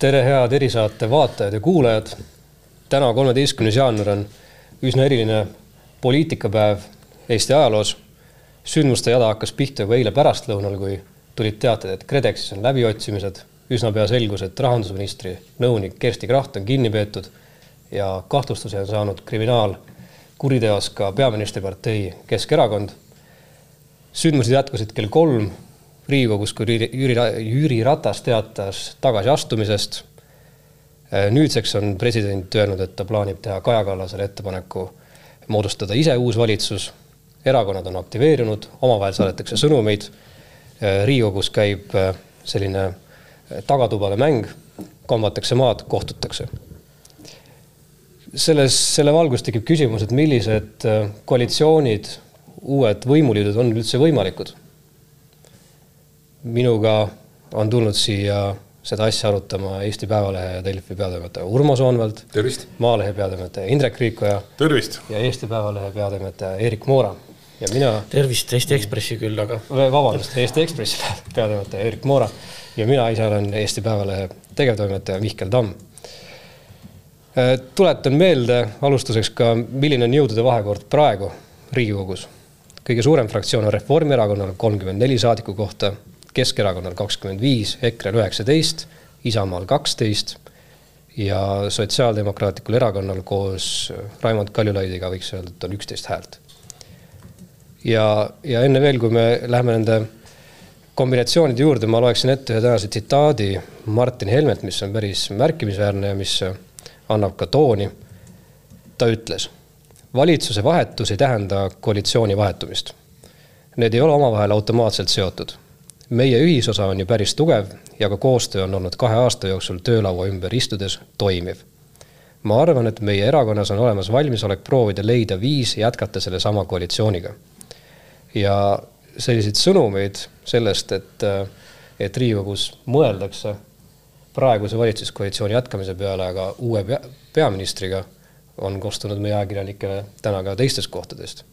tere, head erisaate vaatajad ja kuulajad. täna, kolmeteistkümnes jaanuar on üsna eriline poliitikapäev Eesti ajaloos. sündmuste jada hakkas pihta juba eile pärastlõunal, kui tulid teated, et KredExis on läbiotsimised. üsna pea selgus, et rahandusministri nõunik Kersti Kracht on kinni peetud ja kahtlustusi on saanud kriminaalkuriteos ka peaministripartei Keskerakond. sündmused jätkusid kell kolm Riigikogus, kui Jüri, Jüri Ratas teatas tagasiastumisest. nüüdseks on president öelnud, et ta plaanib teha Kaja Kallasele ettepaneku moodustada ise uus valitsus. erakonnad on aktiveerunud, omavahel saadetakse sõnumeid. Riigikogus käib selline tagatubade mäng, kombatakse maad, kohtutakse. selles, selle valgus tekib küsimus, et millised koalitsioonid, uued võimuliidud on üldse võimalikud minuga on tulnud siia seda asja arutama Eesti Päevalehe ja Delfi peatoimetaja Urmo Soonvald. tervist! Maalehe peatoimetaja Indrek Riikoja. tervist! ja Eesti Päevalehe peatoimetaja Erik Moora. ja mina. tervist Eesti Ekspressi küll, aga. vabandust, Eesti Ekspressi peatoimetaja Erik Moora ja mina ise olen Eesti Päevalehe tegevtoimetaja Mihkel Tamm. tuletan meelde alustuseks ka, milline on jõudude vahekord praegu Riigikogus. kõige suurem fraktsioon on Reformierakonnal kolmkümmend neli saadiku kohta Keskerakonnal kakskümmend viis, EKRE-l üheksateist, Isamaal kaksteist ja Sotsiaaldemokraatlikul Erakonnal koos Raimond Kaljulaidiga võiks öelda, et on üksteist häält. ja, ja enne veel, kui me läheme nende kombinatsioonide juurde, ma loeksin ette ühe tänase tsitaadi Martin Helmet, mis on päris märkimisväärne ja mis annab ka tooni. ta ütles, valitsuse vahetus ei tähenda koalitsiooni vahetumist. Need ei ole omavahel automaatselt seotud meie ühisosa on ju päris tugev ja ka koostöö on olnud kahe aasta jooksul töölaua ümber istudes toimiv. ma arvan, et meie erakonnas on olemas valmisolek proovida leida viis jätkata sellesama koalitsiooniga. ja selliseid sõnumeid sellest, et, et Riigikogus mõeldakse praeguse valitsuskoalitsiooni jätkamise peale, aga uue pea, peaministriga on kostunud meie ajakirjanikele täna ka teistest kohtadest.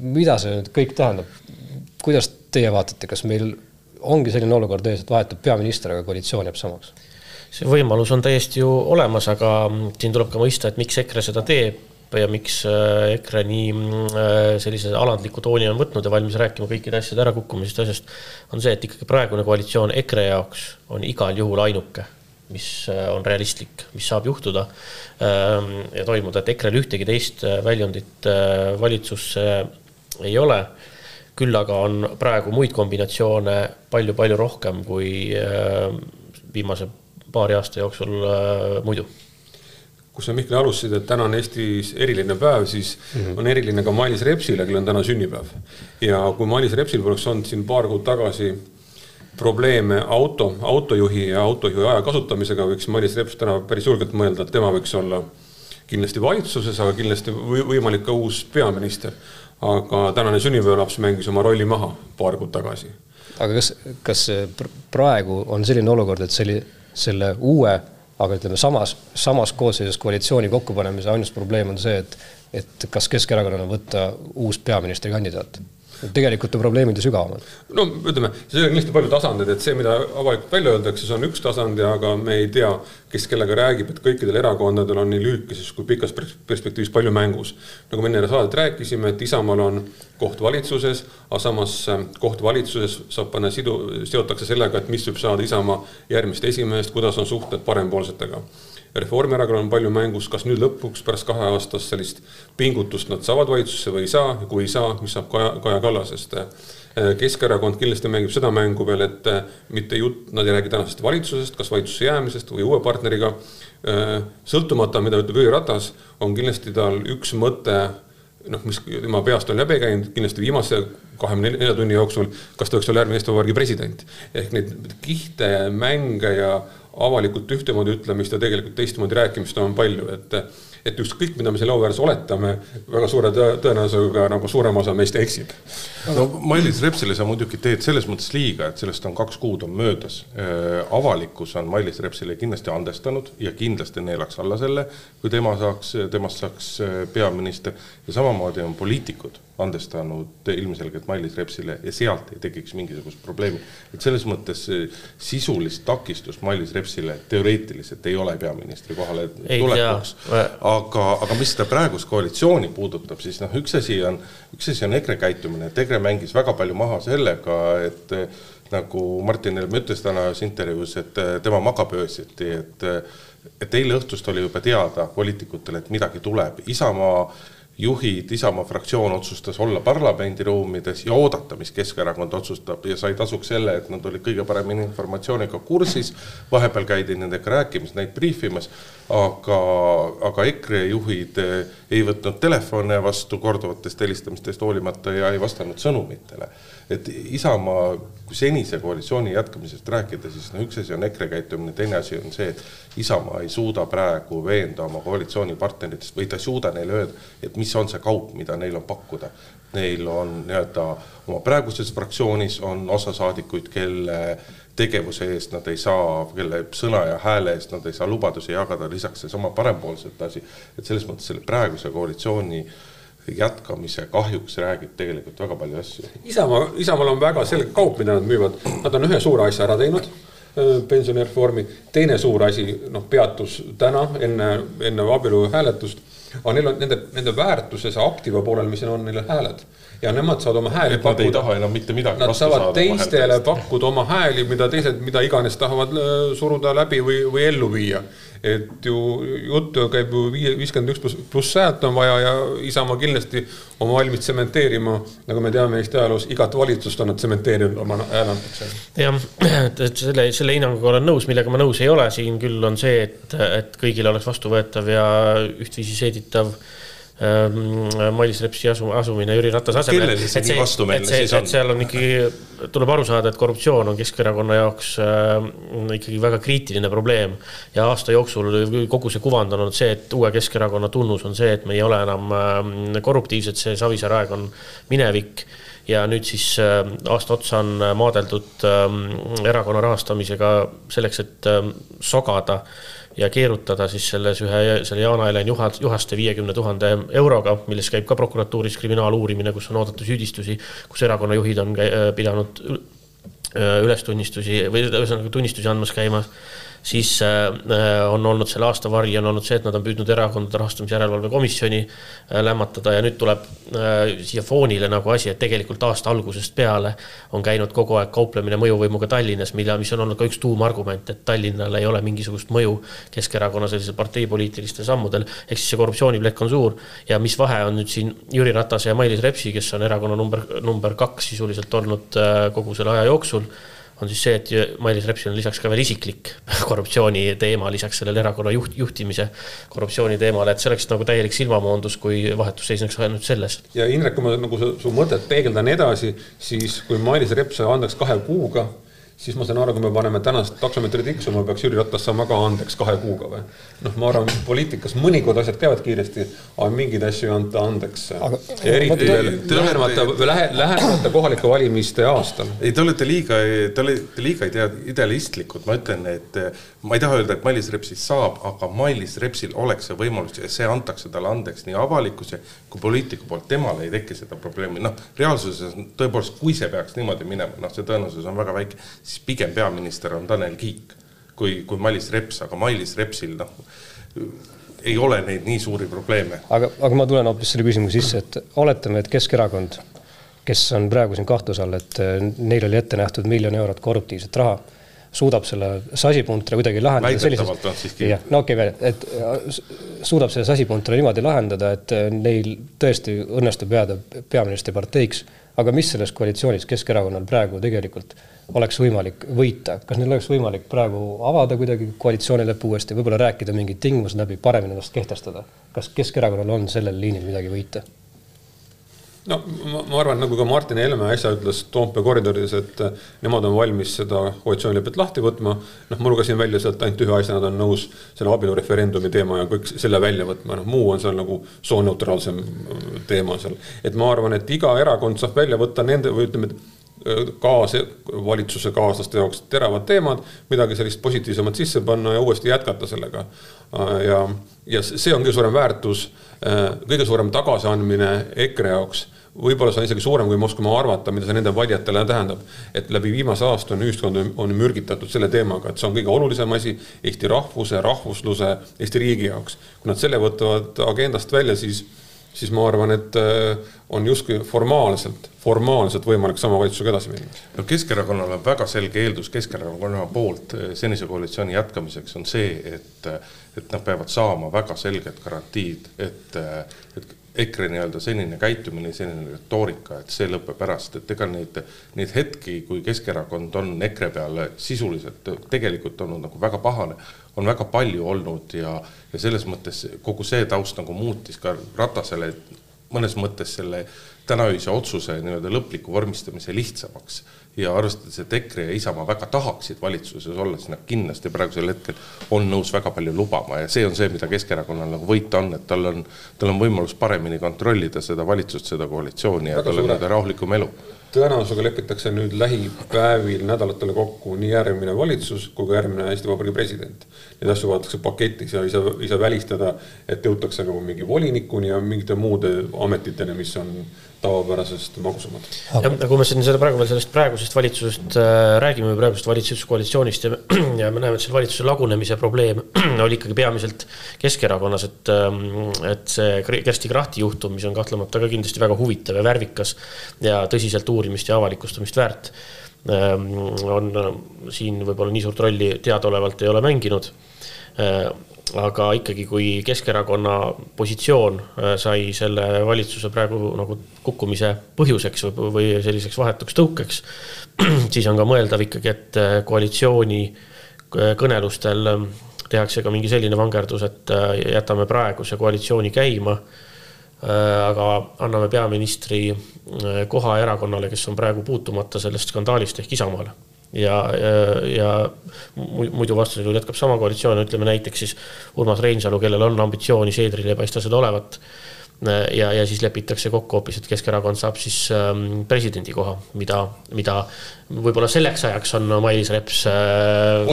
mida see nüüd kõik tähendab? kuidas teie vaatate, kas meil ongi selline olukord ees, et vahetub peaminister, aga koalitsioon jääb samaks? see võimalus on täiesti ju olemas, aga siin tuleb ka mõista, et miks EKRE seda teeb ja miks äh, EKRE nii äh, sellise alandliku tooni on võtnud ja valmis rääkima kõikide asjade ärakukkumisest asjast, on see, et ikkagi praegune koalitsioon EKRE jaoks on igal juhul ainuke, mis äh, on realistlik, mis saab juhtuda ähm, ja toimuda, et EKRE-l ühtegi teist väljundit valitsusse ei ole küll aga on praegu muid kombinatsioone palju-palju rohkem kui äh, viimase paari aasta jooksul äh, muidu kus sa, Mihkel, alustasid, et täna on Eestis eriline päev, siis mm -hmm. on eriline ka Mailis Repsile, kellel on täna sünnipäev. ja kui Mailis Repsil poleks olnud siin paar kuud tagasi probleeme auto, autojuhi ja autojuhi aja kasutamisega, võiks Mailis Reps täna päris julgelt mõelda, et tema võiks olla kindlasti valitsuses, aga kindlasti võimalik ka uus peaminister aga tänane sünnipäevalaps mängis oma rolli maha paar kuud tagasi. aga kas, kas praegu on selline olukord, et see oli selle uue, aga ütleme samas, samas koosseisus koalitsiooni kokkupanemise ainus probleem on see, et, et kas Keskerakonnal on võtta uus peaministrikandidaat? Tegelikult on probleemid ju sügavamad. no ütleme, see on hästi palju tasandeid, et see, mida avalikult välja öeldakse, see on üks tasand ja aga me ei tea, kes kellega räägib, et kõikidel erakondadel on nii lühikeses kui pikas perspektiivis palju mängus. nagu me enne saadet rääkisime, et Isamaal on koht valitsuses, aga samas äh, koht valitsuses saab panna sidu, seotakse sellega, et mis võib saada Isamaa järgmist esimeest, kuidas on suhted parempoolsetega Reformierakonnal on palju mängus, kas nüüd lõpuks pärast kaheaastast sellist pingutust nad saavad valitsusse või ei saa, kui ei saa, mis saab Kaja, Kaja Kallasest. Keskerakond kindlasti mängib seda mängu veel, et mitte jutt, nad ei räägi tänasest valitsusest, kas valitsusse jäämisest või uue partneriga. sõltumata, mida ütleb Jüri Ratas, on kindlasti tal üks mõte noh, mis tema peast on läbi käinud kindlasti viimase kahekümne nelja tunni jooksul, kas ta võiks olla järgmine Eesti Vabariigi president. ehk neid kihte, mänge ja avalikult ühtemoodi ütlemist ja tegelikult teistmoodi rääkimist on palju, et et ükskõik, mida me selle auvääres oletame, väga suure tõenäosusega nagu suurem osa meist eksib. no Mailis Repsile sa muidugi teed selles mõttes liiga, et sellest on kaks kuud on möödas. Äh, avalikkus on Mailis Repsile kindlasti andestanud ja kindlasti neelaks alla selle, kui tema saaks, temast saaks äh, peaminister ja samamoodi on poliitikud andestanud ilmselgelt Mailis Repsile ja sealt ei tekiks mingisugust probleemi. et selles mõttes sisulist takistust Mailis Repsile teoreetiliselt ei ole peaministri kohale tulekuks. aga, aga mis seda praegust koalitsiooni puudutab, siis noh, üks asi on, üks asi on EKRE käitumine, et EKRE mängis väga palju maha sellega, et nagu Martin Helme ütles täna ühes intervjuus, et tema magab öösiti, et et eile õhtust oli juba teada poliitikutele, et midagi tuleb. Isamaa juhid, Isamaa fraktsioon otsustas olla parlamendiruumides ja oodata, mis Keskerakond otsustab ja sai tasuks selle, et nad olid kõige paremini informatsiooniga kursis. vahepeal käidi nendega rääkimas, neid briifimas, aga, aga EKRE juhid ei võtnud telefone vastu korduvatest helistamistest hoolimata ja ei vastanud sõnumitele et Isamaa senise koalitsiooni jätkamisest rääkida, siis no üks asi on EKRE käitumine, teine asi on see, et Isamaa ei suuda praegu veenda oma koalitsioonipartneritest või ta ei suuda neile öelda, et mis on see kaup, mida neil on pakkuda. Neil on nii-öelda oma praeguses fraktsioonis on osa saadikuid, kelle tegevuse eest nad ei saa, kelle sõna ja hääle eest nad ei saa lubadusi jagada, lisaks seesama parempoolsete asi, et selles mõttes selle praeguse koalitsiooni äh, jätkamise kahjuks räägib tegelikult väga palju asju. Isamaa, Isamaal on väga selge kaup, mida nad müüvad, nad on ühe suure asja ära teinud, pensionireformi, teine suur asi, noh, peatus täna enne, enne abielu hääletust, aga neil on nende, nende väärtuses aktiva poolel, mis on neil hääled ja nemad saavad oma hääli et pakkuda. Nad ei taha enam mitte midagi Nad saavad teistele pakkuda oma hääli, mida teised, mida iganes tahavad suruda läbi või, või ellu viia et ju juttu käib ju viie, viiskümmend üks pluss, pluss häält on vaja ja Isamaa kindlasti on valmis tsementeerima, nagu me teame Eesti ajaloos, igat valitsust on nad tsementeerinud oma hääleandmisega. jah, et selle, selle hinnanguga olen nõus, millega ma nõus ei ole siin küll on see, et, et kõigile oleks vastuvõetav ja ühtviisi seeditav Mailis Repsi asu, asumine Jüri Ratase asemele. kellele see nii vastumeelne siis on? seal on ikkagi, tuleb aru saada, et korruptsioon on Keskerakonna jaoks äh, ikkagi väga kriitiline probleem. ja aasta jooksul kogu see kuvand on olnud see, et uue Keskerakonna tunnus on see, et me ei ole enam äh, korruptiivsed, see Savisaare aeg on minevik ja nüüd siis aasta otsa on maadeldud erakonna rahastamisega selleks, et sogada ja keerutada siis selles ühe, selle Jaana-Helen Juha, Juhaste viiekümne tuhande euroga, milles käib ka prokuratuuris kriminaaluurimine, kus on oodatud süüdistusi, kus erakonnajuhid on pidanud ülestunnistusi või ühesõnaga tunnistusi andmas käimas siis äh, on olnud selle aasta vari on olnud see, et nad on püüdnud Erakondade Rahastamise Järelevalve Komisjoni äh, lämmatada ja nüüd tuleb äh, siia foonile nagu asi, et tegelikult aasta algusest peale on käinud kogu aeg kauplemine mõjuvõimuga Tallinnas, mida, mis on olnud ka üks tuumargument, et Tallinnal ei ole mingisugust mõju Keskerakonna sellisel parteipoliitilistel sammudel. ehk siis see korruptsiooniplekk on suur ja mis vahe on nüüd siin Jüri Ratase ja Mailis Repsi, kes on erakonna number, number kaks sisuliselt olnud kogu selle aja jooksul on siis see, et Mailis Repsil on lisaks ka veel isiklik korruptsiooni teema, lisaks sellele erakonna juht, juhtimise korruptsiooni teemale, et see oleks nagu täielik silmamoondus, kui vahetus seisneks ainult selles. ja Indrek, kui ma nagu su, su mõtet peegeldan edasi, siis kui Mailis Reps andeks kahe kuuga siis ma saan aru, kui me paneme tänast taksomeetri tiksuma, peaks Jüri Ratas saama ka andeks kahe kuuga või? noh, ma arvan, poliitikas mõnikord asjad käivad kiiresti, aga mingeid asju ei anta andeks. eriti veel lähenemata, lähe, lähenemata kohalike valimiste aastal. ei, te olete liiga, te olete liiga idealistlikud, ma ütlen, et ma ei taha öelda, et Mailis Repsist saab, aga Mailis Repsil oleks see võimalus ja see antakse talle andeks nii avalikkuse kui poliitiku poolt, temal ei teki seda probleemi, noh, reaalsuses tõepoolest, kui see peaks niimoodi minema, noh, see tõenäosus on väga väike siis pigem peaminister on Tanel Kiik kui, kui Mailis Reps, aga Mailis Repsil noh, ei ole neid nii suuri probleeme. aga, aga ma tulen hoopis selle küsimuse sisse, et oletame, et Keskerakond, kes on praegu siin kahtluse all, et eh, neil oli ette nähtud miljon eurot korruptiivset raha, suudab selle sasipuntra kuidagi lahendada selliselt. jah, no okei okay,, et eh, suudab selle sasipuntra niimoodi lahendada, et eh, neil tõesti õnnestub jääda peaministriparteiks. aga mis selles koalitsioonis Keskerakonnal praegu tegelikult oleks võimalik võita, kas neil oleks võimalik praegu avada kuidagi koalitsioonilepe uuesti, võib-olla rääkida mingid tingimused läbi, paremini ennast kehtestada? kas Keskerakonnal on sellel liinil midagi võita? No ma, ma arvan, nagu ka Martin Helme äsja ütles Toompea koridorides, et äh, nemad on valmis seda koalitsioonilepet lahti võtma. noh, ma lugesin välja sealt ainult ühe asja, nad on nõus selle abielureferendumi teema ja kõik selle välja võtma, noh muu on seal nagu sooneutraalsem äh, teema seal. et ma arvan, et iga erakond saab välja võtta nende või ütleme, äh, kaas, valitsuse kaaslaste jaoks teravad teemad, midagi sellist positiivsemat sisse panna ja uuesti jätkata sellega. ja, ja see on kõige suurem väärtus, kõige suurem tagasiandmine EKRE jaoks võib-olla see on isegi suurem, kui me oskame arvata, mida see nende valijatele tähendab. et läbi viimase aasta on ühiskond on mürgitatud selle teemaga, et see on kõige olulisem asi Eesti rahvuse, rahvusluse, Eesti riigi jaoks. kui nad selle võtavad agendast välja, siis, siis ma arvan, et äh, on justkui formaalselt, formaalselt võimalik sama valitsusega edasi minna. no Keskerakonnal on väga selge eeldus Keskerakonna poolt äh, senise koalitsiooni jätkamiseks on see, et, et nad peavad saama väga selged garantiid, et, et EKRE nii-öelda senine käitumine, senine retoorika, et see lõpeb ära, sest et ega neid, neid hetki, kui Keskerakond on EKRE peale sisuliselt tegelikult olnud nagu väga pahane, on väga palju olnud ja, ja selles mõttes kogu see taust nagu muutis ka Ratasele mõnes mõttes selle tänaöise otsuse nii-öelda lõpliku vormistamise lihtsamaks. Ja arvestades, et EKRE ja Isamaa väga tahaksid valitsuses olla, siis nad kindlasti praegusel hetkel on nõus väga palju lubama. Ja see on see, mida Keskerakonnal nagu võita on, et tal on, tal on võimalus paremini kontrollida seda valitsust, seda koalitsiooni ja tal on rahulikum elu tõenäosusega lepitakse nüüd lähipäevil, nädalatel kokku nii järgmine valitsus kui ka järgmine Eesti Vabariigi president. Neid asju vaadatakse paketis ja ei saa, ei saa välistada, et jõutakse nagu mingi volinikuni ja mingite muude ametiteni, mis on tavapärasest magusamad. ja kui me siin seda praegu veel sellest praegusest valitsusest äh, räägime või praegusest valitsuskoalitsioonist ja, ja me näeme, et selle valitsuse lagunemise probleem oli ikkagi peamiselt Keskerakonnas, et, ähm, et see Kersti Krahti juhtum, mis on kahtlemata ka kindlasti väga huvitav ja värvikas ja tõsiselt uurimist ja avalikustamist väärt, ähm, on siin võib-olla nii suurt rolli teadaolevalt ei ole mänginud äh, aga ikkagi, kui Keskerakonna positsioon äh, sai selle valitsuse praegu nagu kukkumise põhjuseks või, või selliseks vahetuks tõukeks, siis on ka mõeldav ikkagi, et äh, koalitsiooni äh, kõnelustel tehakse ka mingi selline vangerdus, et jätame praeguse koalitsiooni käima. Aga anname peaministri koha erakonnale, kes on praegu puutumata sellest skandaalist ehk Isamaale. Ja, ja, ja muidu vastasel jätkab sama koalitsioon, ütleme näiteks siis Urmas Reinsalu, kellel on ambitsiooni, Seedril ei paista seda olevat ja, ja siis lepitakse kokku hoopis, et Keskerakond saab siis ähm, presidendi koha, mida, mida võib-olla selleks ajaks on Mailis Reps äh,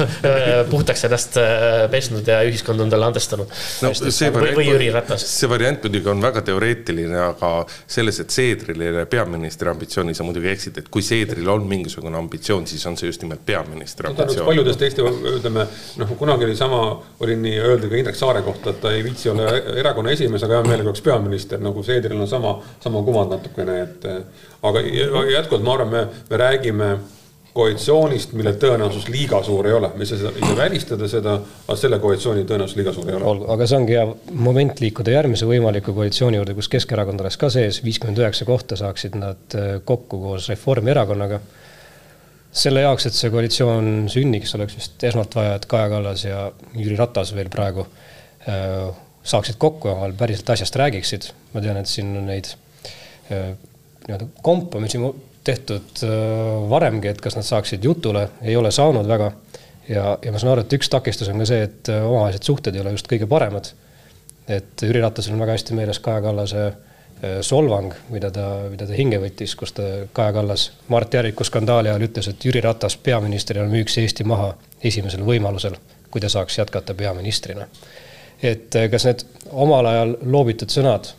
puhtaks ennast äh, pesnud ja ühiskond on talle andestanud no,. või, või Jüri Ratas. see variant muidugi on väga teoreetiline, aga selles, et Seedril ei ole peaministri ambitsiooni, sa muidugi eksid, et kui Seedril on mingisugune ambitsioon, siis on see just nimelt peaministri ambitsioon. paljudest Eesti, ütleme noh, kunagi oli sama, oli nii öelda ka Indrek Saare kohta, et ta ei viitsi olla erakonna esimees, aga hea meelega oleks peaminister, nagu Seedril on sama, sama kuvand natukene, et aga jätkuvalt ma arvan, me, me räägime koalitsioonist, mille tõenäosus liiga suur ei ole, me ei saa, ei saa välistada seda, aga selle koalitsiooni tõenäosus liiga suur ei ole. olgu, aga see ongi hea moment liikuda järgmise võimaliku koalitsiooni juurde, kus Keskerakond oleks ka sees, viiskümmend üheksa kohta saaksid nad äh, kokku koos Reformierakonnaga. selle jaoks, et see koalitsioon sünniks, oleks vist esmalt vaja, et Kaja Kallas ja Jüri Ratas veel praegu äh, saaksid kokku ja omavahel päriselt asjast räägiksid. ma tean, et siin on neid äh, nii-öelda kompromissi tehtud äh, varemgi, et kas nad saaksid jutule, ei ole saanud väga. ja, ja ma saan aru, et üks takistus on ka see, et äh, omavahelised suhted ei ole just kõige paremad. et Jüri Ratasel on väga hästi meeles Kaja Kallase solvang, mida ta, mida ta hinge võttis, kus ta, Kaja Kallas Mart Järviku skandaali ajal ütles, et Jüri Ratas peaministrina müüks Eesti maha esimesel võimalusel, kui ta saaks jätkata peaministrina. Et kas need omal ajal loobitud sõnad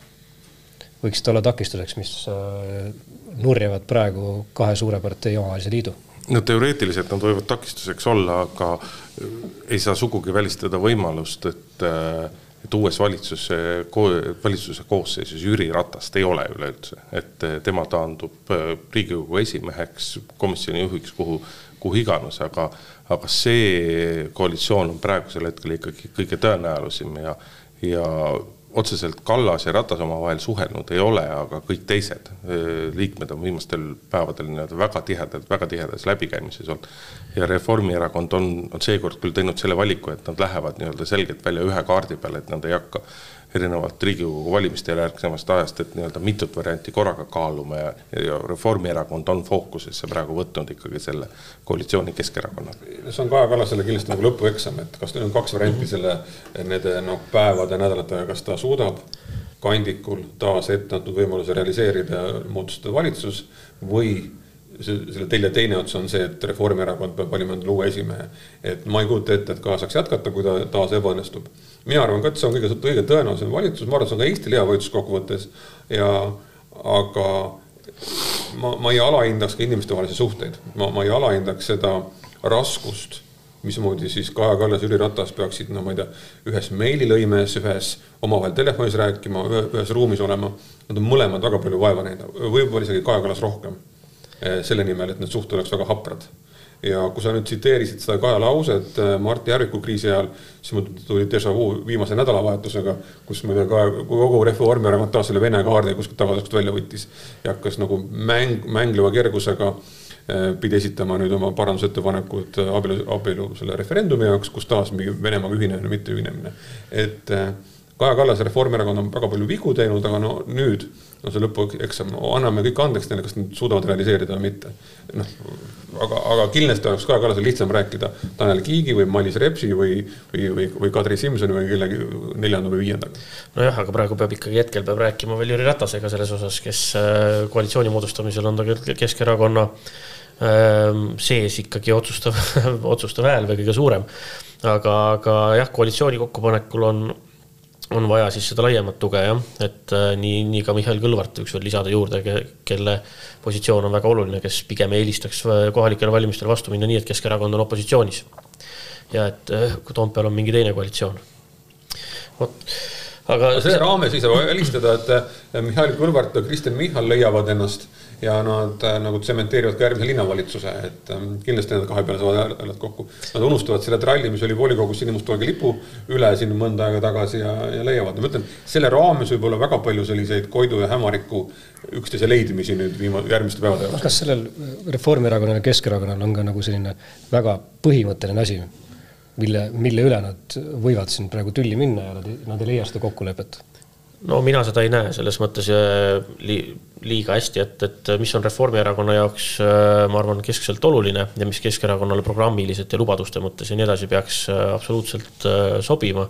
võiksid olla takistuseks, mis äh, nurjavad praegu kahe suure partei omavahelise liidu? no teoreetiliselt nad võivad takistuseks olla, aga äh, ei saa sugugi välistada võimalust, et äh, et uues valitsuse, valitsuse koosseisus Jüri Ratast ei ole üleüldse, et tema taandub Riigikogu esimeheks, komisjoni juhiks, kuhu, kuhu iganes, aga, aga see koalitsioon on praegusel hetkel ikkagi kõige tõenäolisem ja, ja otseselt Kallas ja Ratas omavahel suhelnud ei ole, aga kõik teised liikmed on viimastel päevadel nii-öelda väga tihedalt, väga tihedas läbikäimises olnud. ja Reformierakond on, on seekord küll teinud selle valiku, et nad lähevad nii-öelda selgelt välja ühe kaardi peale, et nad ei hakka erinevalt Riigikogu valimiste järgnevast ajast, et nii-öelda mitut varianti korraga kaalume ja, ja Reformierakond on fookusesse praegu võtnud ikkagi selle koalitsiooni Keskerakonnaga. see on Kaja Kallasele kindlasti nagu lõpueksam, et kas teil on kaks varianti selle, nende noh, päevade, nädalatega, kas ta suudab kandikul taas ette antud võimaluse realiseerida ja moodustada valitsus või selle teine, teine ots on see, et Reformierakond peab valima endale uue esimehe. et ma ei kujuta ette, et Kaja saaks jätkata, kui ta taas ebaõnnestub. mina arvan ka, et see on kõige, kõige tõenäolisem valitsus, ma arvan, see on ka Eestile hea valitsus kokkuvõttes ja aga ma, ma ei alahindaks ka inimestevahelisi suhteid, ma, ma ei alahindaks seda raskust mismoodi siis Kaja Kallas, Jüri Ratas peaksid, no ma ei tea, ühes meililõimes, ühes omavahel telefonis rääkima, ühes ruumis olema. Nad on mõlemad väga palju vaeva näinud, võib-olla isegi Kaja Kallas rohkem selle nimel, et need suhted oleks väga haprad. ja kui sa nüüd tsiteerisid seda Kaja lauset eh, Mart Järviku kriisi ajal, siis mul tuli déjà vu viimase nädalavahetusega, kus tea, Kaja, kogu Reformierakond taas selle Vene kaardi kuskilt tagataskust välja võttis ja hakkas nagu mäng, mängleva kergusega eh, pidi esitama nüüd oma parandusettepanekud abielu, abielu selle referendumi jaoks, kus taas mingi Venemaaga ühinemine, mitte ühinemine. et Kaja Kallas ja Reformierakond on väga palju vigu teinud, aga no nüüd no see lõpueksam, anname kõik andeks neile, kas nad suudavad realiseerida või mitte. noh, aga, aga kindlasti oleks Kaja Kallasel lihtsam rääkida Tanel Kiigi või Mailis Repsi või, või, või, või Kadri Simsoni või kellegi neljanda või viiendaga. nojah, aga praegu peab ikkagi hetkel peab rääkima veel Jüri Ratasega selles osas, kes äh, koalitsiooni moodustamisel on ta Keskerakonna ähm, sees ikkagi otsustav otsustav hääl või kõige suurem. aga, aga jah, koalitsiooni kokkupanekul on on vaja siis seda laiemat tuge jah, et äh, nii, nii ka Mihhail Kõlvart võiks veel lisada juurde, kelle positsioon on väga oluline, kes pigem eelistaks äh, kohalikele valimistele vastu minna nii, et Keskerakond on opositsioonis. ja et äh, Toompeal on mingi teine koalitsioon. vot, aga. selle raames ei saa välistada, et Mihhail Kõlvart ja Kristen Michal leiavad ennast ja nad äh, nagu tsementeerivad ka järgmise linnavalitsuse, et ähm, kindlasti nende kahe peale saavad hääled kokku. Nad unustavad selle tralli, mis oli volikogus sinimustvalge lipu üle siin mõnda aega tagasi ja, ja leiavad, ma ütlen, selle raames võib olla väga palju selliseid Koidu ja Hämariku üksteise leidmisi nüüd viima-, järgmiste päevade jooksul. kas sellel Reformierakonnal ja Keskerakonnal on ka nagu selline väga põhimõtteline asi, mille, mille üle nad võivad siin praegu tülli minna ja nad, nad ei leia seda kokkulepet? No mina seda ei näe selles mõttes äh, li, liiga hästi, et, et mis on Reformierakonna jaoks, äh, ma arvan, keskselt oluline ja mis Keskerakonnale programmiliselt ja lubaduste mõttes ja nii edasi peaks äh, absoluutselt sobima,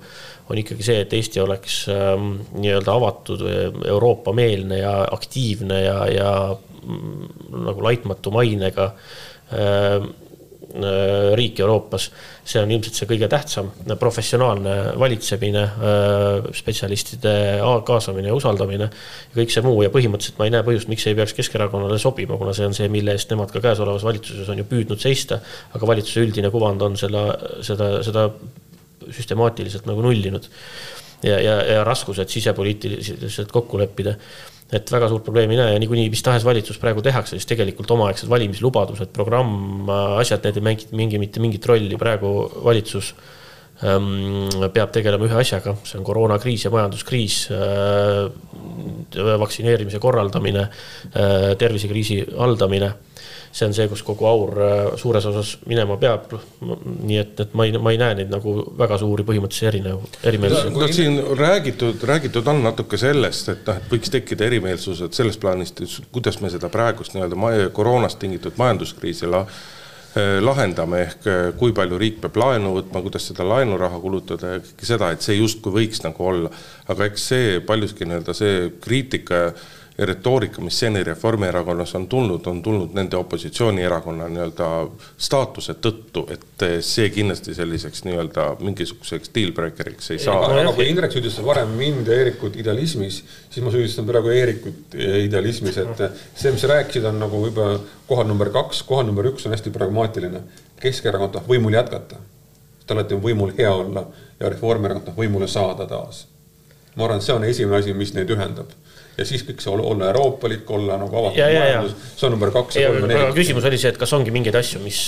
on ikkagi see, et Eesti oleks ähm, nii-öelda avatud, Euroopa-meelne ja aktiivne ja, ja mm, nagu laitmatu mainega Äh, riik Euroopas. see on ilmselt see kõige tähtsam, professionaalne valitsemine, äh, spetsialistide kaasamine ja usaldamine. ja kõik see muu ja põhimõtteliselt ma ei näe põhjust, miks ei peaks Keskerakonnale sobima, kuna see on see, mille eest nemad ka käesolevas valitsuses on ju püüdnud seista. aga valitsuse üldine kuvand on selle, seda, seda süstemaatiliselt nagu nullinud. ja, ja, ja raskused sisepoliitiliselt kokku leppida et väga suurt probleemi ei näe ja niikuinii mis tahes valitsus praegu tehakse, siis tegelikult omaaegsed valimislubadused, programm, asjad, need ei mängi, mingi mitte mingit rolli, praegu valitsus ähm, peab tegelema ühe asjaga, see on koroonakriis ja majanduskriis äh,, vaktsineerimise korraldamine äh,, tervisekriisi haldamine see on see, kus kogu aur äh, suures osas minema peab. nii et, et ma ei, ma ei näe neid nagu väga suuri põhimõttelisi erinev, erimeelsusi. no siin räägitud, räägitud on natuke sellest, et noh, et võiks tekkida erimeelsused selles plaanis, kuidas me seda praegust nii-öelda koroonast tingitud majanduskriisi la, äh, lahendame, ehk äh, kui palju riik peab laenu võtma, kuidas seda laenuraha kulutada ja kõike seda, et see justkui võiks nagu olla. aga eks see paljuski nii-öelda see kriitika ja retoorika, mis seni Reformierakonnas on tulnud, on tulnud nende opositsioonierakonna nii-öelda staatuse tõttu, et see kindlasti selliseks nii-öelda mingisuguseks deal breaker'iks ei saa. aga kui Indrek süüdistas varem mind ja Eerikut idealismis, siis ma süüdistan praegu Eerikut idealismis, et see, mis sa rääkisid, on nagu võib-olla kohal number kaks, kohal number üks on hästi pragmaatiline. Keskerakond tahab võimul jätkata. Te olete võimul hea olla ja Reformierakond tahab võimule saada taas. ma arvan, et see on esimene asi, mis neid ühendab ja siis kõik see olla euroopalik, olla nagu avatud ja, majandus, see on number kaks ja kolm ja neli. küsimus oli see, et kas ongi mingeid asju, mis,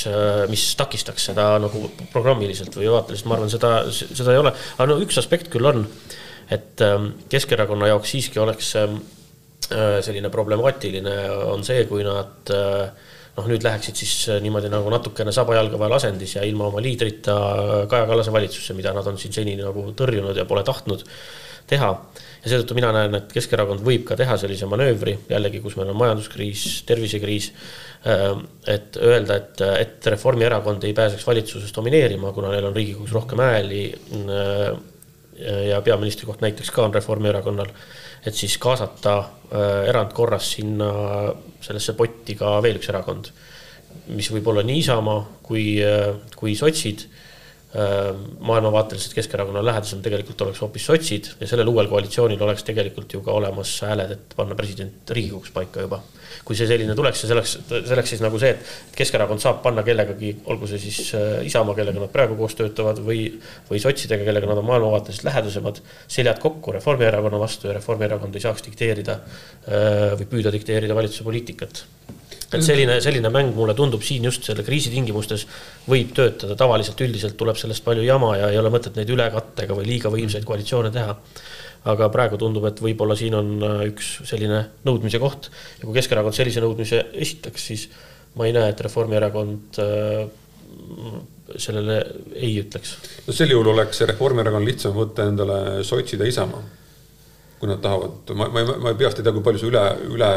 mis takistaks seda nagu programmiliselt või vaateliselt, ma arvan, seda, seda ei ole. aga no üks aspekt küll on, et ähm, Keskerakonna jaoks siiski oleks ähm, äh, selline problemaatiline on see, kui nad äh, noh, nüüd läheksid siis äh, niimoodi nagu natukene saba jalge vahel asendis ja ilma oma liidrita Kaja Kallase valitsusse, mida nad on siin seni nagu tõrjunud ja pole tahtnud teha. Ja seetõttu mina näen, et Keskerakond võib ka teha sellise manöövri, jällegi, kus meil on majanduskriis, tervisekriis. et öelda, et, et Reformierakond ei pääseks valitsuses domineerima, kuna neil on Riigikogus rohkem hääli. ja peaministri koht näiteks ka on Reformierakonnal et siis kaasata äh, erandkorras sinna sellesse potti ka veel üks erakond, mis võib olla nii Isamaa kui, äh, kui sotsid äh, maailmavaateliselt Keskerakonna lähedasem tegelikult oleks hoopis sotsid ja sellel uuel koalitsioonil oleks tegelikult ju ka olemas hääled, et panna president Riigikogus paika juba. Kui see selline tuleks ja selleks, selleks siis nagu see, et Keskerakond saab panna kellegagi, olgu see siis äh, Isamaa, kellega nad praegu koos töötavad või, või sotsidega, kellega nad on maailmavaateliselt lähedasemad, seljad kokku Reformierakonna vastu ja Reformierakond ei saaks dikteerida äh, või püüda dikteerida valitsuse poliitikat et selline, selline mäng mulle tundub siin just selle kriisi tingimustes võib töötada, tavaliselt üldiselt tuleb sellest palju jama ja ei ole mõtet neid ülekattega või liiga võimsaid koalitsioone teha aga praegu tundub, et võib-olla siin on äh, üks selline nõudmise koht ja kui Keskerakond sellise nõudmise esitaks, siis ma ei näe, et Reformierakond äh, sellele ei ütleks. no sel juhul oleks Reformierakonnal lihtsam võtta endale sotsid ja Isamaa. kui nad tahavad, ma, ma, ma peast ei tea, kui palju see üle, üle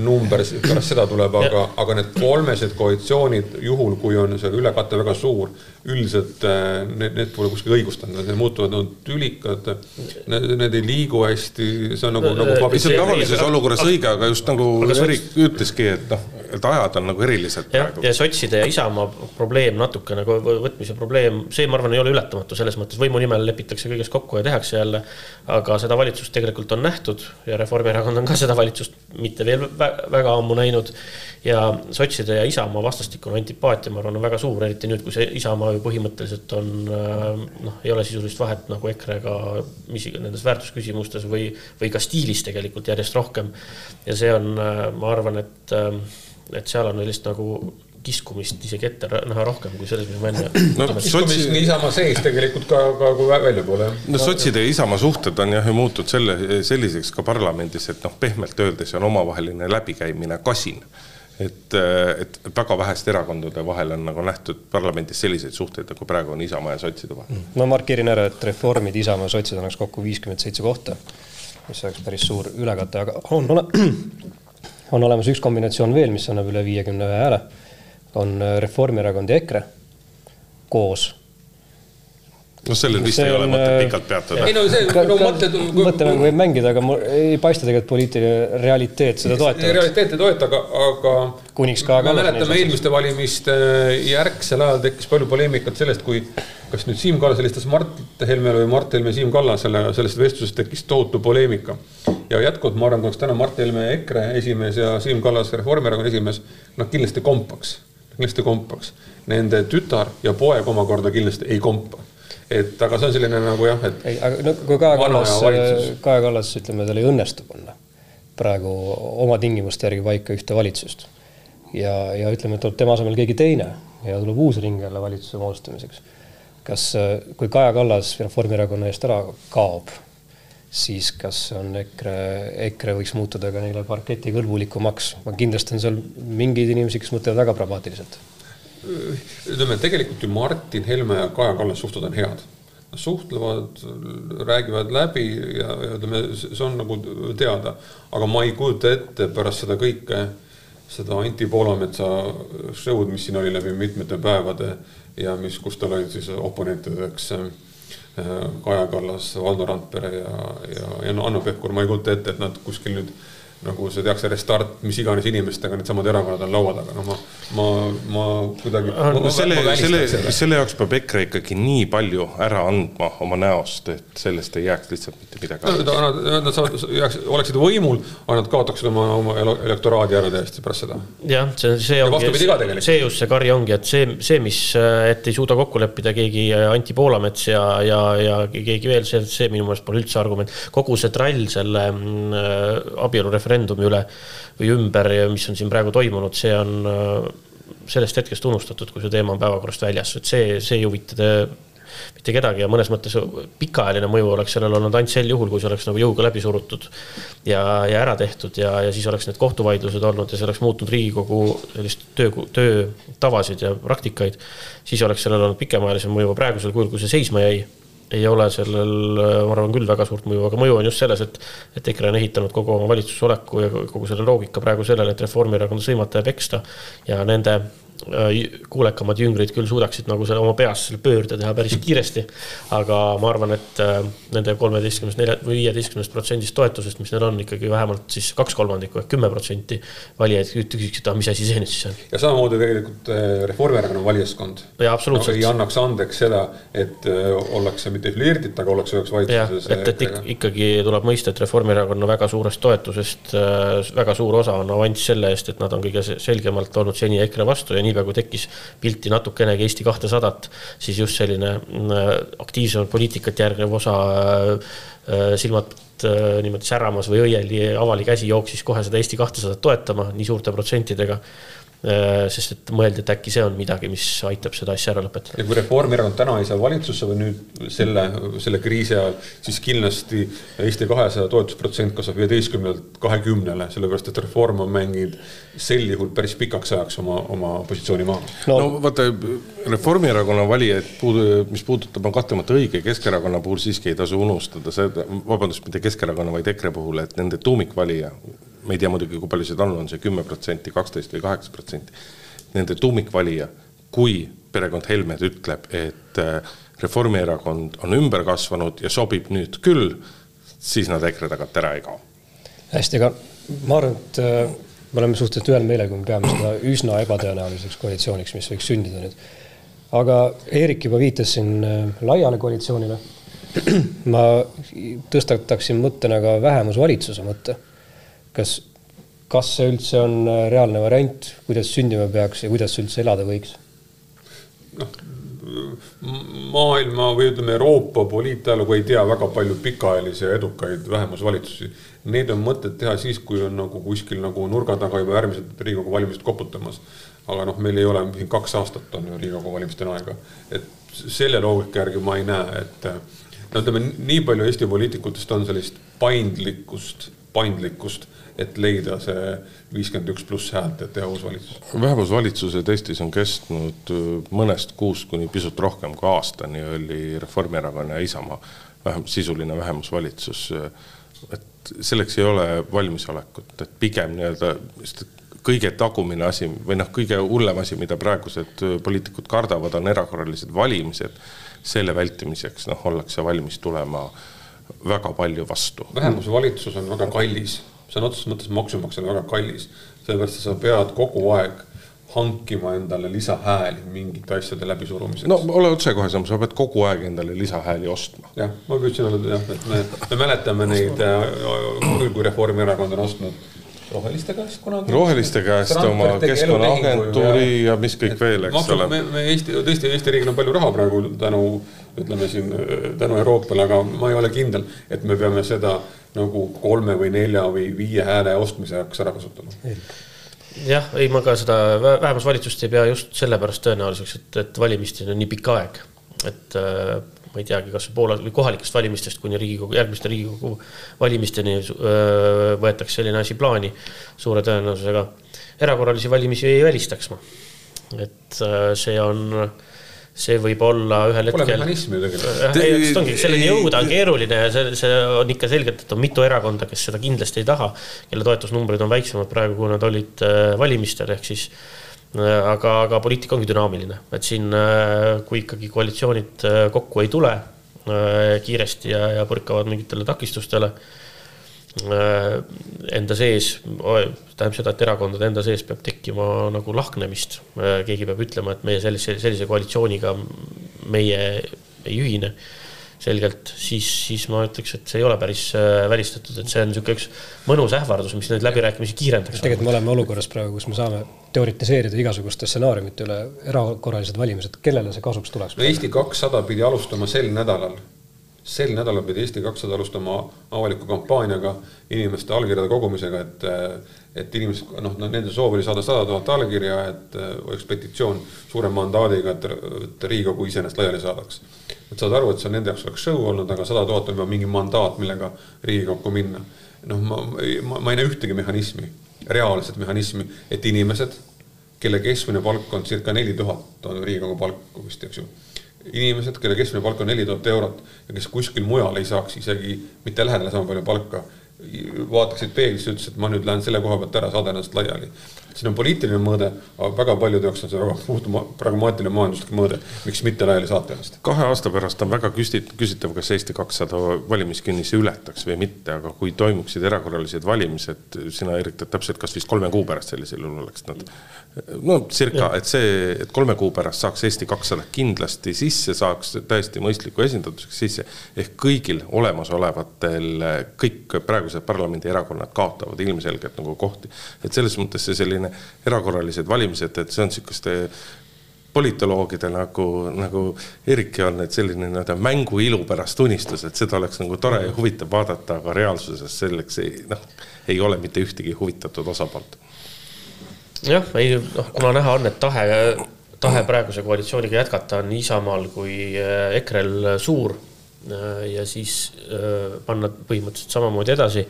number pärast seda tuleb, aga, aga need kolmesed koalitsioonid, juhul kui on seal ülekate väga suur, üldiselt äh, need, need pole kuskil õigustanud, need muutuvad no, tülikad. Need, need ei liigu hästi, see on nagu, nagu. see on tavalises olukorras õige, aga just nagu Erik ütleski, et noh et ajad on nagu erilised ja, praegu. ja sotside ja Isamaa probleem natuke nagu võtmise probleem, see, ma arvan, ei ole ületamatu selles mõttes, võimu nimel lepitakse kõiges kokku ja tehakse jälle. aga seda valitsust tegelikult on nähtud ja Reformierakond on ka seda valitsust mitte veel väga ammu näinud. ja sotside ja Isamaa vastastikune antipaatia, ma arvan, on väga suur, eriti nüüd, kui see Isamaa ju põhimõtteliselt on noh, ei ole sisulist vahet nagu EKRE-ga, mis nendes väärtusküsimustes või, või ka stiilis tegelikult järjest rohkem. ja see on, ma arvan, et et seal on sellist nagu kiskumist isegi ette näha rohkem kui selles, mis ma enne no,. kiskumist sotsi... nii Isamaa sees tegelikult ka, ka kui väljapoole. no sotside ja Isamaa suhted on jah ju muutunud selle, selliseks ka parlamendis, et noh, pehmelt öeldes on omavaheline läbikäimine kasin. et, et väga väheste erakondade vahel on nagu nähtud parlamendis selliseid suhteid, nagu praegu on Isamaa ja sotside vahel. ma markeerin ära, et reformid Isamaa ja sotsid annaks kokku viiskümmend seitse kohta, mis oleks päris suur ülekate, aga on ole on olemas üks kombinatsioon veel, mis annab üle viiekümne ühe hääle. on äh, Reformierakond ja EKRE koos noh, sellel vist ei ole mõtet äh, pikalt peatuda. ei no see, no mõtted. mõttemängu võib mängida, aga mul ei paista tegelikult poliitiline realiteet seda toetavat. realiteet ei toeta, aga, aga. kuniks ka. me mäletame eelmiste valimiste järgsel ajal tekkis palju poleemikat sellest, kui kas nüüd Siim Kallas helistas Mart Helmele või Mart Helme Siim Kallasele, sellest vestlusest tekkis tohutu poleemika. ja jätkuvalt ma arvan, kui oleks täna Mart Helme EKRE esimees ja Siim Kallas Reformierakonna esimees, nad kindlasti kompaks, kindlasti kompaks. Nende tütar ja poeg omakorda kindlasti ei kompa et aga see on selline nagu jah, et. ei, aga no kui Kaja Kallas, Kaja Kallas, ütleme, tal ei õnnestu panna praegu oma tingimuste järgi paika ühte valitsust. ja, ja ütleme, et tuleb tema asemel keegi teine ja tuleb uus ring jälle valitsuse moodustamiseks kas, äh, kui Kaja Kallas Reformierakonna eest ära kaob, siis kas on EKRE, EKRE võiks muutuda ka neile parketikõlbulikumaks, kindlasti on seal mingeid inimesi, kes mõtlevad väga pragmaatiliselt. ütleme, tegelikult ju Martin Helme ja Kaja Kallas suhted on head. Suhtlevad, räägivad läbi ja, ütleme, see on nagu teada, aga ma ei kujuta ette pärast seda kõike, seda Anti Poolametsa show'd, mis siin oli läbi mitmete päevade ja mis, kus tal olid siis oponentideks äh, Kaja Kallas, Valdo Randpere ja, ja, ja Hanno Pevkur, ma ei kujuta ette, et nad kuskil nüüd nagu see tehakse restart, mis iganes inimestega needsamad erakonnad on laua taga, no ma, ma, ma kuidagi. no selle, selle, selle jaoks peab EKRE ikkagi nii palju ära andma oma näost, et sellest ei jääks lihtsalt mitte midagi. Nad, nad saavad, jääks, oleksid võimul, aga nad kaotaksid oma, oma elektoraadi ära täiesti pärast seda. jah, see, see ongi, see just see kari ongi, et see, see, mis, et ei suuda kokku leppida keegi Anti Poolamets ja, ja, ja keegi veel, see, see minu meelest pole üldse argument. kogu see trall selle mm, abielureferendumi referendumi üle või ümber, mis on siin praegu toimunud, see on äh, sellest hetkest unustatud, kui see teema on päevakorrast väljas, et see, see ei huvita mitte kedagi ja mõnes mõttes pikaajaline mõju oleks sellel olnud ainult sel juhul, kui see oleks nagu jõuga läbi surutud ja, ja ära tehtud ja, ja siis oleks need kohtuvaidlused olnud ja see oleks muutnud Riigikogu sellist töö, töötavasid ja praktikaid. siis oleks sellel olnud pikemaajalisem mõju, praegusel kujul, kui see seisma jäi ei ole sellel, ma arvan küll väga suurt mõju, aga mõju on just selles, et, et EKRE on ehitanud kogu oma valitsusoleku ja kogu selle loogika praegu sellele, et Reformierakonda sõimata ja peksta ja nende Äh, kuulekamad jüngrid küll suudaksid nagu selle oma peas selle pöörde teha päris kiiresti. aga ma arvan, et äh, nende kolmeteistkümnest, nelja või viieteistkümnest protsendist toetusest, mis neil on ikkagi vähemalt siis kaks kolmandikku ehk kümme protsenti valijaid küsiksid, ah mis asi see nüüd siis on. ja samamoodi tegelikult äh, Reformierakonna valijaskond. ei annaks andeks seda, et ollakse mitte flirtit, aga ollakse üheks valitsuses. et, et ik, ikkagi tuleb mõista, et Reformierakonna väga suurest toetusest väga suur osa on avanss selle eest, et nad on kõige selgemalt olnud seni EKRE vastu ja niipea kui tekkis pilti natukenegi Eesti kahtesadat, siis just selline mm, aktiivsemat poliitikat järgnev osa äh, äh, silmad äh, niimoodi säramas või õieli avali käsi jooksis kohe seda Eesti kahtesadat toetama nii suurte protsentidega. Äh, sest et mõeldi, et äkki see on midagi, mis aitab seda asja ära lõpetada. ja kui Reformierakond täna ei saa valitsusse või nüüd selle, selle kriisi ajal, siis kindlasti Eesti kahesaja toetusprotsent kasvab viieteistkümnelt kahekümnele, sellepärast et Reform on mänginud sel juhul päris pikaks ajaks oma, oma positsiooni maha. no, no vaata, Reformierakonna valijaid, mis puudutab, on kahtlemata õige, Keskerakonna puhul siiski ei tasu unustada seda, vabandust, mitte Keskerakonna, vaid EKRE puhul, et nende tuumikvalija me ei tea muidugi, kui palju seda on, on see kümme protsenti, kaksteist või kaheksa protsenti. Nende tuumikvalija, kui perekond Helmed ütleb, et äh, Reformierakond on ümber kasvanud ja sobib nüüd küll, siis nad EKRE tagant ära ei kao. hästi, aga ma arvan, et äh, me oleme suhteliselt ühel meelel, kui me peame seda üsna ebatõenäoliseks koalitsiooniks, mis võiks sündida nüüd. aga Eerik juba viitas siin äh, laiale koalitsioonile. ma tõstataksin mõttena ka vähemusvalitsuse mõtte kas, kas see üldse on äh, reaalne variant, kuidas sündima peaks ja kuidas üldse elada võiks? noh, maailma või ütleme, Euroopa poliitajalugu ei tea väga palju pikaajalisi ja edukaid vähemusvalitsusi. Neid on mõtet teha siis, kui on nagu kuskil nagu nurga taga juba järgmised Riigikogu valimised koputamas. aga noh, meil ei ole kaks aastat on ju Riigikogu valimisteni aega, et selle loogika järgi ma ei näe, et no ütleme, nii palju Eesti poliitikutest on sellist paindlikkust, paindlikkust et leida see viiskümmend üks pluss häält, et teha uus valitsus? vähemusvalitsused Eestis on kestnud äh, mõnest kuust kuni pisut rohkem kui aastani oli Reformierakonna ja Isamaa vähem, sisuline vähemusvalitsus. et selleks ei ole valmisolekut, et pigem nii-öelda kõige tagumine asi või noh, kõige hullem asi, mida praegused äh, poliitikud kardavad, on erakorralised valimised. selle vältimiseks noh, ollakse valmis tulema väga palju vastu. vähemusvalitsus on väga kallis see on otseses mõttes maksumaksjale väga kallis, sellepärast sa pead kogu aeg hankima endale lisahääli mingite asjade läbisurumiseks. no ole otsekohesem, sa pead kogu aeg endale lisahääli ostma. jah, ma püüdsin öelda jah, et me, me mäletame neid, äh, küll kui Reformierakond on ostnud roheliste käest kunagi. roheliste käest oma Keskkonnaagentuuri ja, mis kõik veel, eks ole. me, me Eesti, tõesti Eesti riigil on palju raha praegu tänu, ütleme siin tänu Euroopale, aga ma ei ole kindel, et me peame seda nagu kolme või nelja või viie hääle ostmise jaoks ära kasutama jah, ei, ma ka seda vähemusvalitsust ei pea just sellepärast tõenäoliseks, et, et valimisteni on nii pikk aeg. et äh, ma ei teagi, kas poole või kohalikest valimistest kuni Riigikogu, järgmiste Riigikogu valimisteni äh, võetakse selline asi plaani suure tõenäosusega. erakorralisi valimisi ei välistaks ma. et äh, see on see võib olla ühel Pole hetkel. mehhanismi ju tegelikult. ongi, selleni jõuda on keeruline ja see, see on ikka selgelt, et on mitu erakonda, kes seda kindlasti ei taha, kelle toetusnumbrid on väiksemad praegu, kui nad olid äh, valimistel, ehk siis äh, aga, aga poliitika ongi dünaamiline, et siin, äh, kui ikkagi koalitsioonid kokku ei tule kiiresti ja, ja põrkavad mingitele takistustele enda sees, tähendab seda, et erakondade enda sees peab tekkima nagu lahknemist. Äh, keegi peab ütlema, et meie sellise, sellise koalitsiooniga meie ei ühine selgelt, siis, siis ma ütleks, et see ei ole päris äh, välistatud, et see on niisugune üks mõnus ähvardus, mis neid läbirääkimisi kiirendaks. tegelikult me oleme olukorras praegu, kus me saame teoritiseerida igasuguste stsenaariumite üle, erakorralised valimised, kellele see kasuks tuleks? no Eesti kakssada pidi alustama sel nädalal sel nädalal pidi Eesti kakssada alustama avaliku kampaaniaga inimeste allkirjade kogumisega, et et inimesed, noh, nende soov oli saada sada tuhat allkirja, et oleks petitsioon suure mandaadiga, et, et Riigikogu iseenesest laiali saadaks. et saad aru, et see nende jaoks oleks show olnud, aga sada tuhat on juba mingi mandaat, millega Riigikokku minna. noh, ma, ma, ma ei näe ühtegi mehhanismi, reaalset mehhanismi, et inimesed, kelle keskmine palk on circa neli tuhat, on Riigikogu palk vist, eks ju inimesed, kelle keskmine palk on neli tuhat eurot ja kes kuskil mujal ei saaks isegi mitte lähedale sama palju palka, vaataksid peeglisse, ütles, et ma nüüd lähen selle koha pealt ära, saadan ennast laiali siin on poliitiline mõõde, aga väga paljude jaoks on see väga puht pragmaatiline majanduslik mõõde, miks mitte laiali saata ennast. kahe aasta pärast on väga küsit-, küsitav, kas Eesti kakssada valimiskünnise ületaks või mitte, aga kui toimuksid erakorralised valimised, sina eritad täpselt, kas vist kolme kuu pärast sellisel juhul oleks nad no circa, et see, et kolme kuu pärast saaks Eesti kakssada kindlasti sisse, saaks täiesti mõistliku esindatusega sisse. ehk kõigil olemasolevatel, kõik praegused parlamendierakonnad kaotavad ilmselgelt nagu kohti. et selles mõttes see selline erakorralised valimised, et see on sihukeste politoloogide nagu, nagu Eriki on, et selline nii-öelda mängu ilu pärast unistus, et seda oleks nagu tore ja huvitav vaadata, aga reaalsuses selleks ei, noh, ei ole mitte ühtegi huvitatud osapoolt jah, ei noh, kuna näha on, et tahe, tahe praeguse koalitsiooniga jätkata on Isamaal kui äh, EKRE-l suur ja siis äh, panna põhimõtteliselt samamoodi edasi,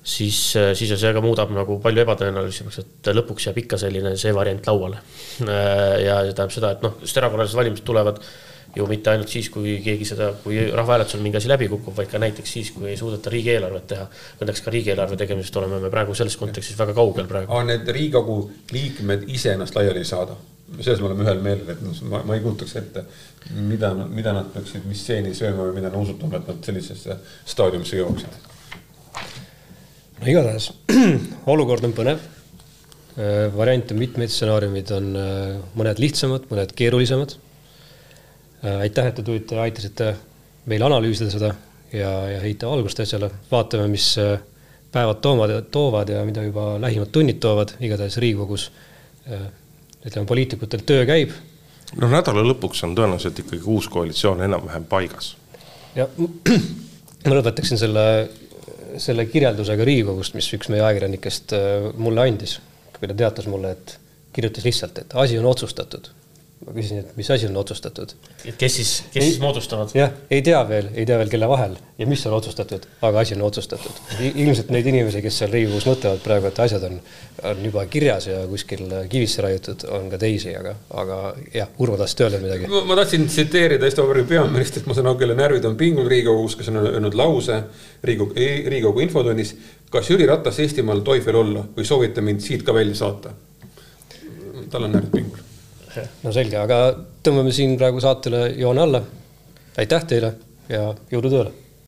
siis, siis see aga muudab nagu palju ebatõenäolisemaks, et lõpuks jääb ikka selline see variant lauale. ja see tähendab seda, et noh, sest erakorralised valimised tulevad ju mitte ainult siis, kui keegi seda, kui rahvahääletusel mingi asi läbi kukub, vaid ka näiteks siis, kui ei suudeta riigieelarvet teha. Õnneks ka riigieelarve tegemisest oleme me praegu selles kontekstis väga kaugel praegu. aga need Riigikogu liikmed ise ennast laiali ei saada? Selles me oleme ühel meelel, et noh, ma, ma ei kujutaks ette, mida, mida nad peaksid, mis stseeni sööma või mida nõusutama, et nad sellisesse staadiumisse jõuaksid. no igatahes olukord on põnev. Äh, variante on mitmeid, stsenaariumid on äh, mõned lihtsamad, mõned keerulisemad Äh, aitäh, et te tulite aitasite meil analüüsida seda ja, ja heita valgust asjale. vaatame, mis päevad toomad, toovad ja mida juba lähimad tunnid toovad, igatahes Riigikogus ütleme, poliitikutel töö käib. no nädala lõpuks on tõenäoliselt ikkagi uus koalitsioon enam-vähem paigas. ja ma lõpetaksin selle, selle kirjeldusega Riigikogust, mis üks meie ajakirjanikest mulle andis, kui ta teatas mulle, et kirjutas lihtsalt, et asi on otsustatud ma küsisin, et mis asi on otsustatud. kes siis, kes ei, siis moodustavad? jah, ei tea veel, ei tea veel, kelle vahel ja mis on otsustatud, aga asi on otsustatud. ilmselt neid inimesi, kes seal Riigikogus mõtlevad praegu, et asjad on, on juba kirjas ja kuskil kivisse raiutud, on ka teisi, aga, aga jah, Urvo tahtsid öelda midagi? ma tahtsin tsiteerida Eesti Vabariigi peaministrit, ma saan aru, kelle närvid on pingul Riigikogus, kes on öelnud lause Riigikogu, Riigikogu infotunnis. kas Jüri Ratas Eestimaal tohib veel olla või soovite mind siit ka välja saata? tal on närvid pingul no selge, aga tõmbame siin praegu saatele joone alla. aitäh teile ja jõudu tööle